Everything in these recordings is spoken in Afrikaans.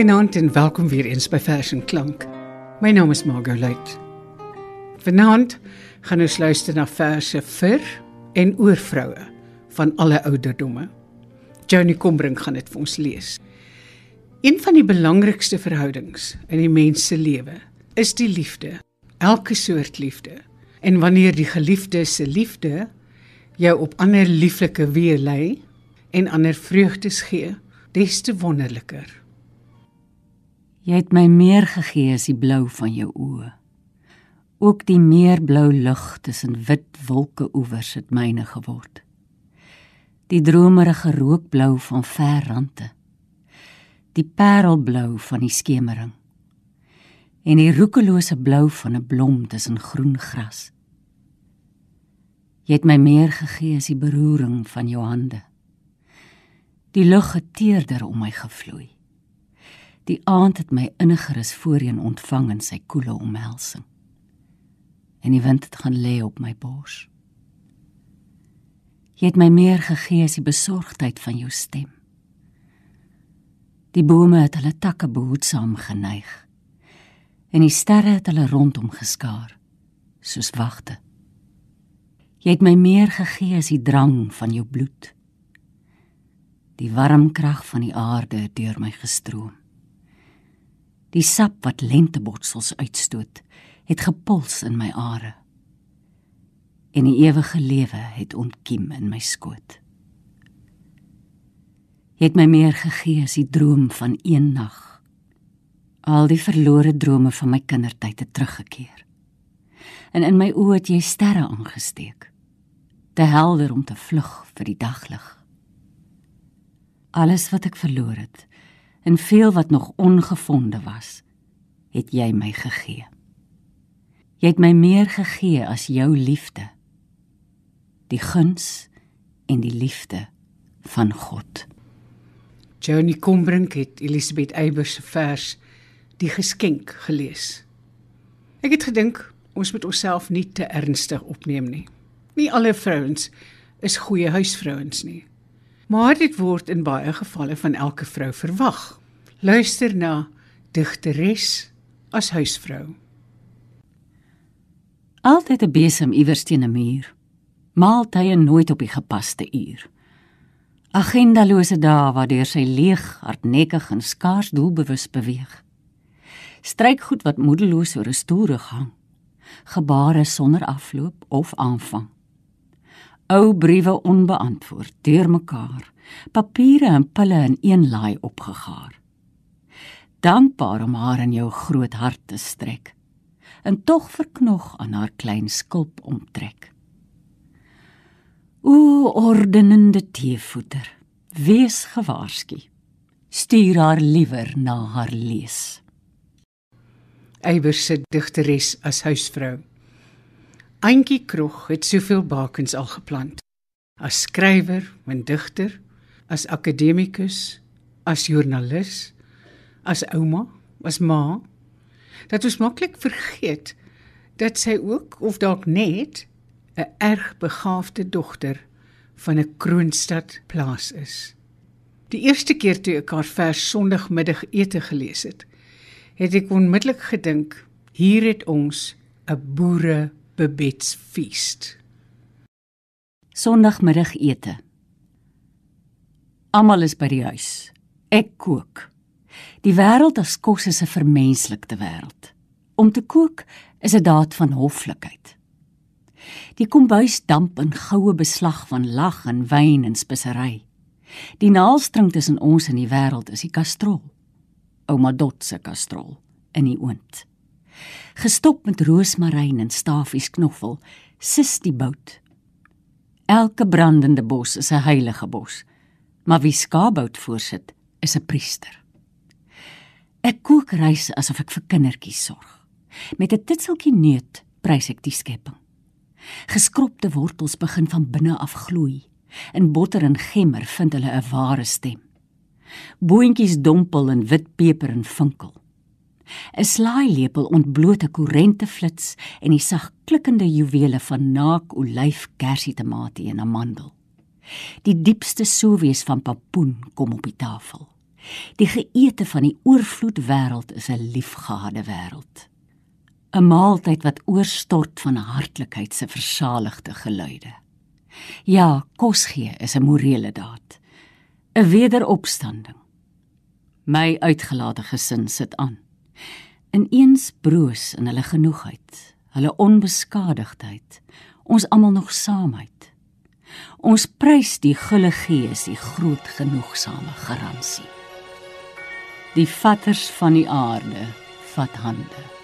Goeienaand en welkom weer eens by Vers en Klank. My naam is Margot Luit. Vanaand gaan ons luister na verse vir en oor vroue van alle ouderdomme. Johnny Combrink gaan dit vir ons lees. Een van die belangrikste verhoudings in die mens se lewe is die liefde. Elke soort liefde. En wanneer die geliefde se liefde jou op ander lieflike weë lei en ander vreugdes gee, des te wonderliker. Jy het my meer gegee as die blou van jou oë. Ook die meerblou lug tussen wit wolke oewers het myne geword. Die dromerige rookblou van ver rande. Die parelblou van die skemering. En die roekelose blou van 'n blom tussen groen gras. Jy het my meer gegee as die beroering van jou hande. Die lug het teerder om my gevloei. Die aand het my inniger as voorheen ontvang in sy koele omhelsing. En die wind het gaan lê op my bors. Jy het my meer gegee as die besorgdheid van jou stem. Die bome het hulle takke behoedsaam geneig. En die sterre het hulle rondom geskaar soos wagte. Jy het my meer gegee as die drang van jou bloed. Die warm krag van die aarde het deur my gestroom. Die sap wat lentebotsels uitstoot, het gepuls in my are. En die ewige lewe het ontkiem in my skoot. Jy het my meer gegee as die droom van een nag. Al die verlore drome van my kindertyd het teruggekeer. En in my oë het jy sterre aangesteek. Te helder om te vlug vir die daglig. Alles wat ek verloor het, en veel wat nog ongevonde was, het jy my gegee. Jy het my meer gegee as jou liefde. Die guns en die liefde van God. Johnny Combrink het Elisabeth Eybers se vers Die geskenk gelees. Ek het gedink ons moet onsself nie te ernstig opneem nie. Nie alle vrouens is goeie huisvrouens nie. Maar dit word in baie gevalle van elke vrou verwag. Luister na digteres as huisvrou. Altyd 'n besem iewers teen 'n muur. Maaltye nooit op die gepaste uur. Agendalose dae waardeur sy leeg, hardnekkig en skaars doelbewus beweeg. Strykgoed wat moedeloos oor 'n stoel hang. Gebare sonder afloop of aanvang ou briewe onbeantwoord deurmekaar papiere en pille in een laai opgegaar. Dankbaar om haar in jou groot hart te strek en tog verknog aan haar klein skulp omtrek. O ordenende teevoeter wees gewaarsku. Stuur haar liewer na haar lees. Eybers se digteres as huisvrou Antjie Krog het soveel bakens al geplant. As skrywer en digter, as akademikus, as joernalis, as ouma, as ma, dat ons maklik vergeet dat sy ook of dalk net 'n erg begaafde dogter van 'n kroonstad plaas is. Die eerste keer toe ek haar vers Sondagmiddag ete gelees het, het ek onmiddellik gedink, hier het ons 'n boere Babetsfeest. Sondagmiddagete. Almal is by die huis. Ek kook. Die wêreld as kos is 'n vermenslikte wêreld. Om te kook is 'n daad van hoflikheid. Die kombuis damp in goue beslag van lag en wyn en spesery. Die naalstring tussen ons en die wêreld is die kastrol. Ouma Dot se kastrol in die oond gestop met roosmaryn en stafies knoffel, sis die bout. Elke brandende bos is 'n heilige bos, maar wie skaapbout voorsit, is 'n priester. Ek kook rys asof ek vir kindertjies sorg. Met 'n titseltjie neut prys ek die skepping. Geskropte wortels begin van binne af gloei. In botter en gemmer vind hulle 'n ware stem. Boontjies dompel in wit peper en vinkel. 'n Slaailepel ontbloot 'n korrente flits en die sag klikkende juwele van naak olyf, kersie, tamatie en amandel. Die diepste souwees van papoen kom op die tafel. Die geëte van die oorvloed wêreld is 'n liefgehade wêreld. 'n Maaltyd wat oorstort van hartlikheid se versaligde geluide. Ja, kos gee is 'n morele daad. 'n Wederopstanding. My uitgelate gesin sit aan. Ineens broos in hulle genoegheid, hulle onbeskadigdheid, ons almal nog saamheid. Ons prys die gulle gees, die groot genoegsame garansie. Die vatters van die aarde vat hande.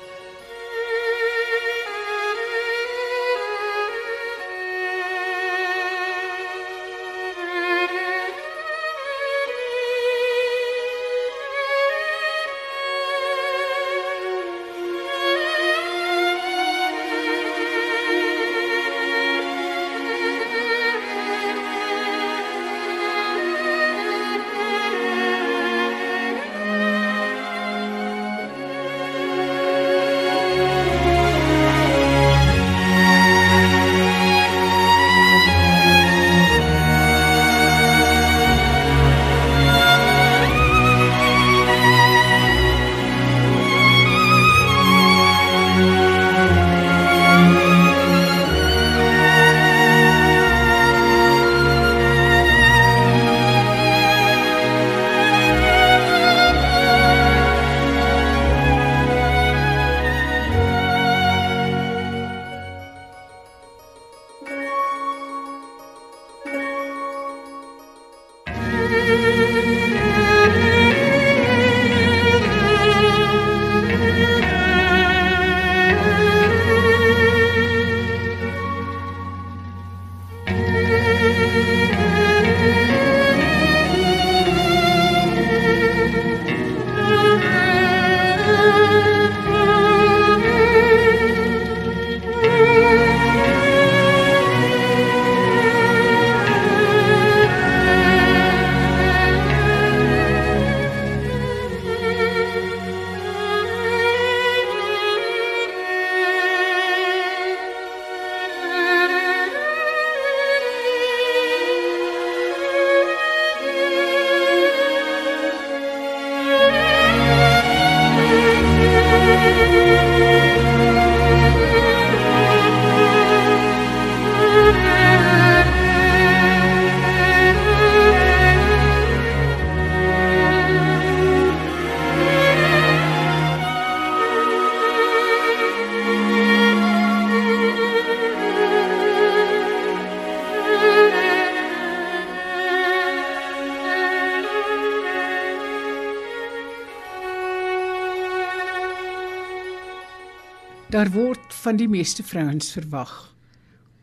Daar word van die meeste vrouens verwag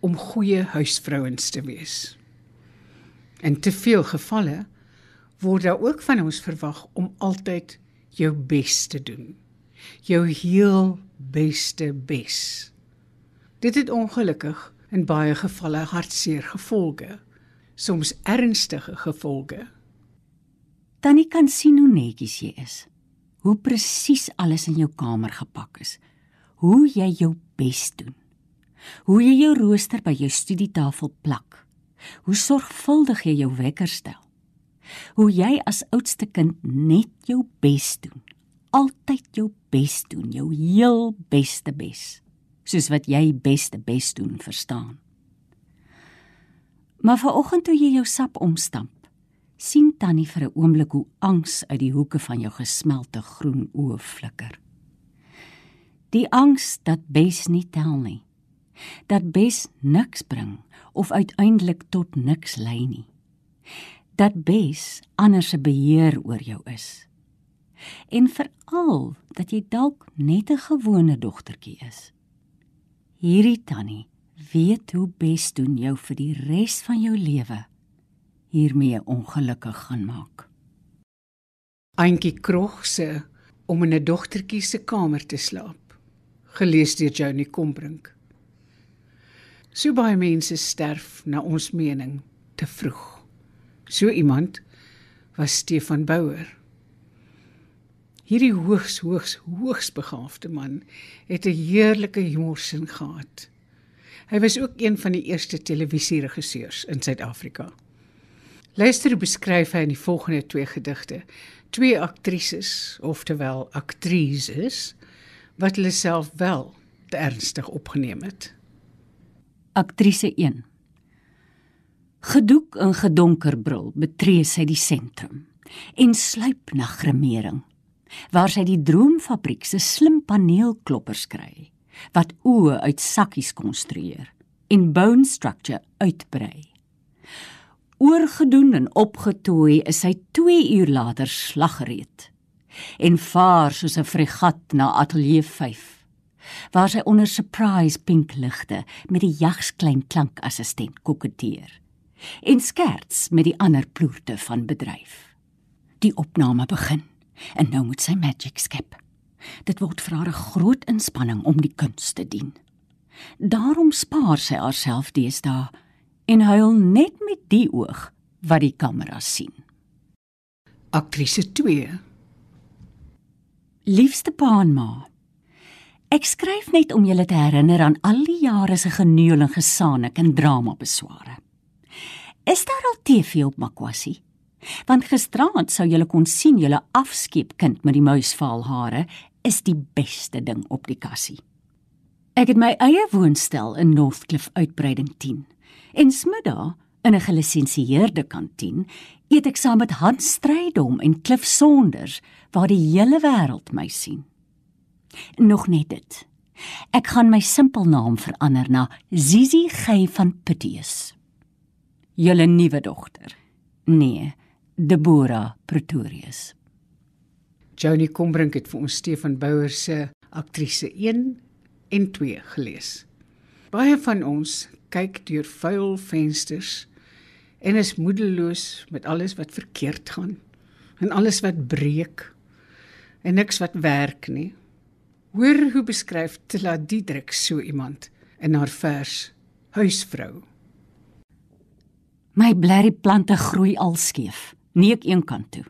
om goeie huisvrouens te wees. In te veel gevalle word daar ook van ons verwag om altyd jou bes te doen. Jou heel beste bes. Dit het ongelukkig in baie gevalle hartseer gevolge, soms ernstige gevolge. Tannie kan sien hoe netjies jy is. Hoe presies alles in jou kamer gepak is hoe jy jou bes doen. Hoe jy jou rooster by jou studietafel plak. Hoe sorgvuldig jy jou wekker stel. Hoe jy as oudste kind net jou bes doen. Altyd jou bes doen, jou heel beste bes. Soos wat jy beste bes doen verstaan. Maar vanoggend toe jy jou sap omstamp, sien Tannie vir 'n oomblik hoe angs uit die hoeke van jou gesmelte groen oë flikker. Die angs dat bes nie tel nie. Dat bes niks bring of uiteindelik tot niks lei nie. Dat bes anders se beheer oor jou is. En veral dat jy dalk net 'n gewone dogtertjie is. Hierdie tannie weet hoe bes doen jou vir die res van jou lewe hiermee ongelukkig gaan maak. Auntie Krog se om in 'n dogtertjie se kamer te slaap gelees deur Johnny Kombrink. So baie mense sterf na ons mening te vroeg. So iemand was Stefan Bouwer. Hierdie hoogs hoogs hoogs begaafde man het 'n heerlike humorsin gehad. Hy was ook een van die eerste televisieregisseurs in Suid-Afrika. Luister hoe beskryf hy in die volgende twee gedigte twee aktrises, oftewel aktrises, wat hulle self wel te ernstig opgeneem het. Aktrise 1. Gedoek in gedonker bril betree sy die sentrum en sluip na grimering waar sy die droomfabriek se slim paneelkloppers kry wat oë uit sakkies konstrueer en bone structure uitbrei. Oorgedoen en opgetooi is hy 2 uur later slaggereed en vaar soos 'n fregat na ateljee 5 waar sy onder surprise pink ligte met die jagsklein klankassistent koketteer en skerts met die ander ploerte van bedryf. Die opname begin en nou moet sy magic skep. Dit word vir haar 'n groot inspanning om die kuns te dien. Daarom spaar sy haarself deesdae en huil net met die oog wat die kamera sien. Aktrise 2. Liefste pa en ma. Ek skryf net om julle te herinner aan al die jare se geneul en gesaanik en drama besware. Is daar al TV op Makwasi? Want gisterand sou julle kon sien julle afskeepkind met die muisvaalhare is die beste ding op die kassie. Ek het my eie woonstel in Northcliff uitbreiding 10 en smiddag in 'n gelisensieerde kantien eet ek saam met Hans Strydom en Cliff Saunders waar die hele wêreld my sien. Nog net dit. Ek gaan my simpelnaam verander na Zizi Gey van Piteus. Julle nuwe dogter. Nee, Deborah Pretorius. Joni Combrink het vir ons Stefan Bouwer se aktrise 1 en 2 gelees. Baie van ons kyk deur vuil vensters en is moedeloos met alles wat verkeerd gaan en alles wat breek en niks wat werk nie. Hoor hoe beskryf Tila Diedrik so iemand in haar vers Huisvrou. My blerrie plante groei al skeef, nie ek een kant toe.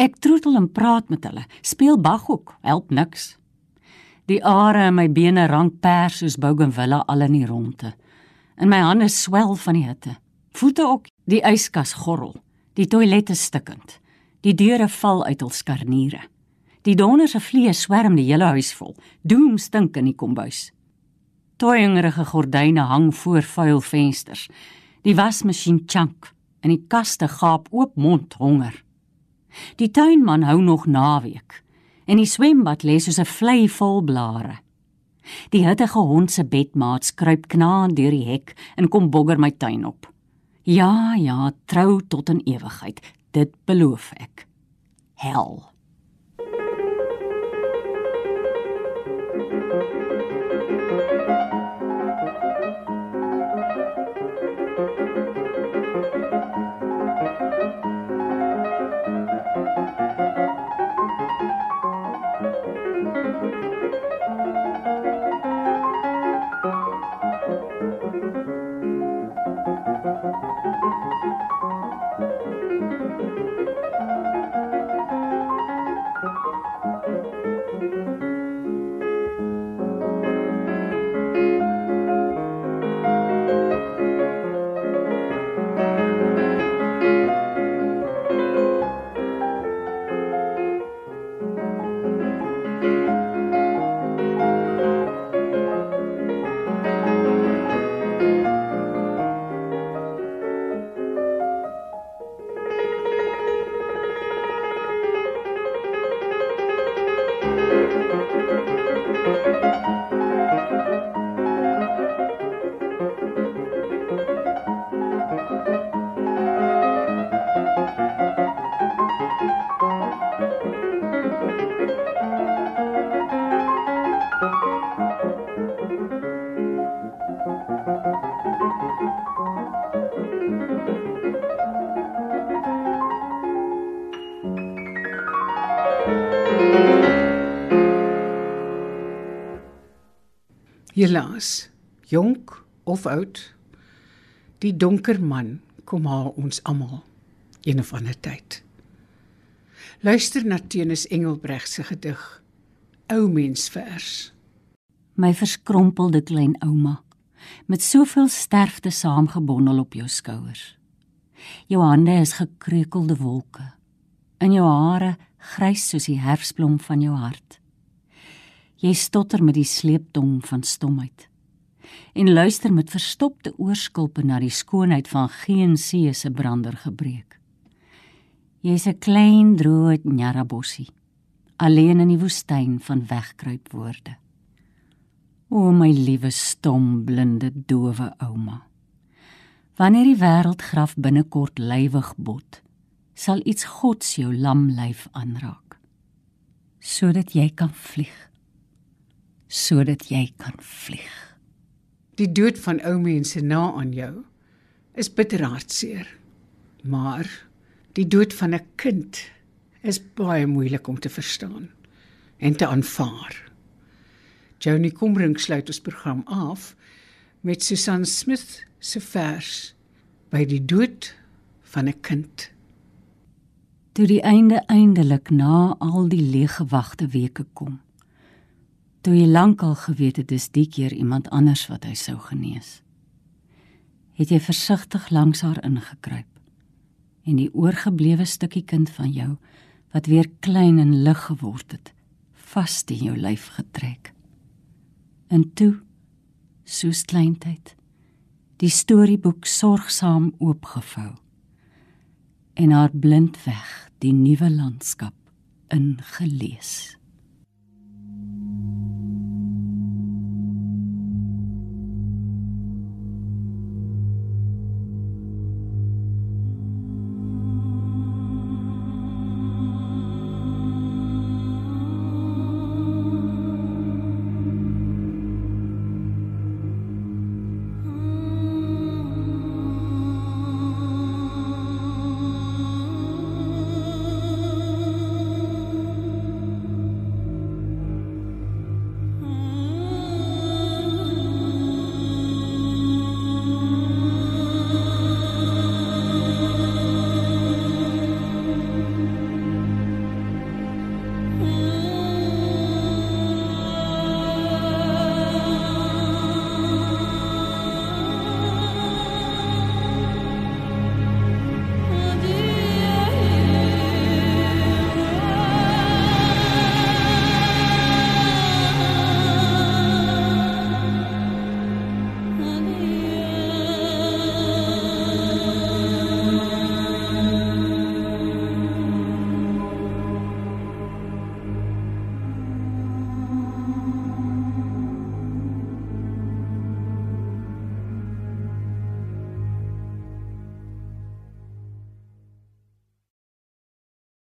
Ek troetel en praat met hulle, speel baghoek, help niks. Die are in my bene rank pers soos bougainvillea al in die ronde. In my hande swel van die hitte. Voete ook, die yskas gorrel, die toilette stikkend. Die deure val uit hul skarniere. Die donder se vlees swerm die hele huis vol. Doom stink in die kombuis. Toyingerige gordyne hang voor vuil vensters. Die wasmasjien chunk en die kaste gaap oop mond honger. Die tuinman hou nog naweek en die swembad lê soos 'n vlei vol blare. Die hittige hond se bedmaat skruip knaand deur die hek en kom bogger my tuin op. Ja, ja, trou tot in ewigheid. Dit beloof ek. Hel. Helaas, jonk of oud, die donker man kom haal ons almal een of ander tyd. Luister na Tenis Engelbreg se gedig Ou mensvers. My verskrompelde klein ouma met soveel sterfte saamgebondel op jou skouers. Jou hande is gekreukelde wolke In jou hare grys soos die herfsblom van jou hart. Jy stotter met die sleeptong van stomheid en luister met verstopte oorskulpe na die skoonheid van geen see se brander gebreek. Jy's 'n klein droë Nyarabossie, alleen in die woestyn van wegkruip woorde. O my liewe stom blinde dowe ouma. Wanneer die wêreldgraf binnekort lywig bot, sal iets gods jou lam lyf aanraak sodat jy kan vlieg sodat jy kan vlieg Die dood van ou mense na aan jou is bitter hartseer. Maar die dood van 'n kind is baie moeilik om te verstaan en te aanvaar. Johnny Kombrink sluit ons program af met Susan Smith se vers by die dood van 'n kind. Toe die einde eindelik na al die leeggewagte weke kom, toe hy lankal geweet het dis die keer iemand anders wat hy sou genees. Het jy versigtig langs haar ingekruip en die oorgeblewe stukkie kind van jou wat weer klein en lig geword het, vas in jou lyf getrek. En toe, soos kleintyd, die storieboek sorgsaam oopgevou en haar blind weg die nuwe landskap ingelees.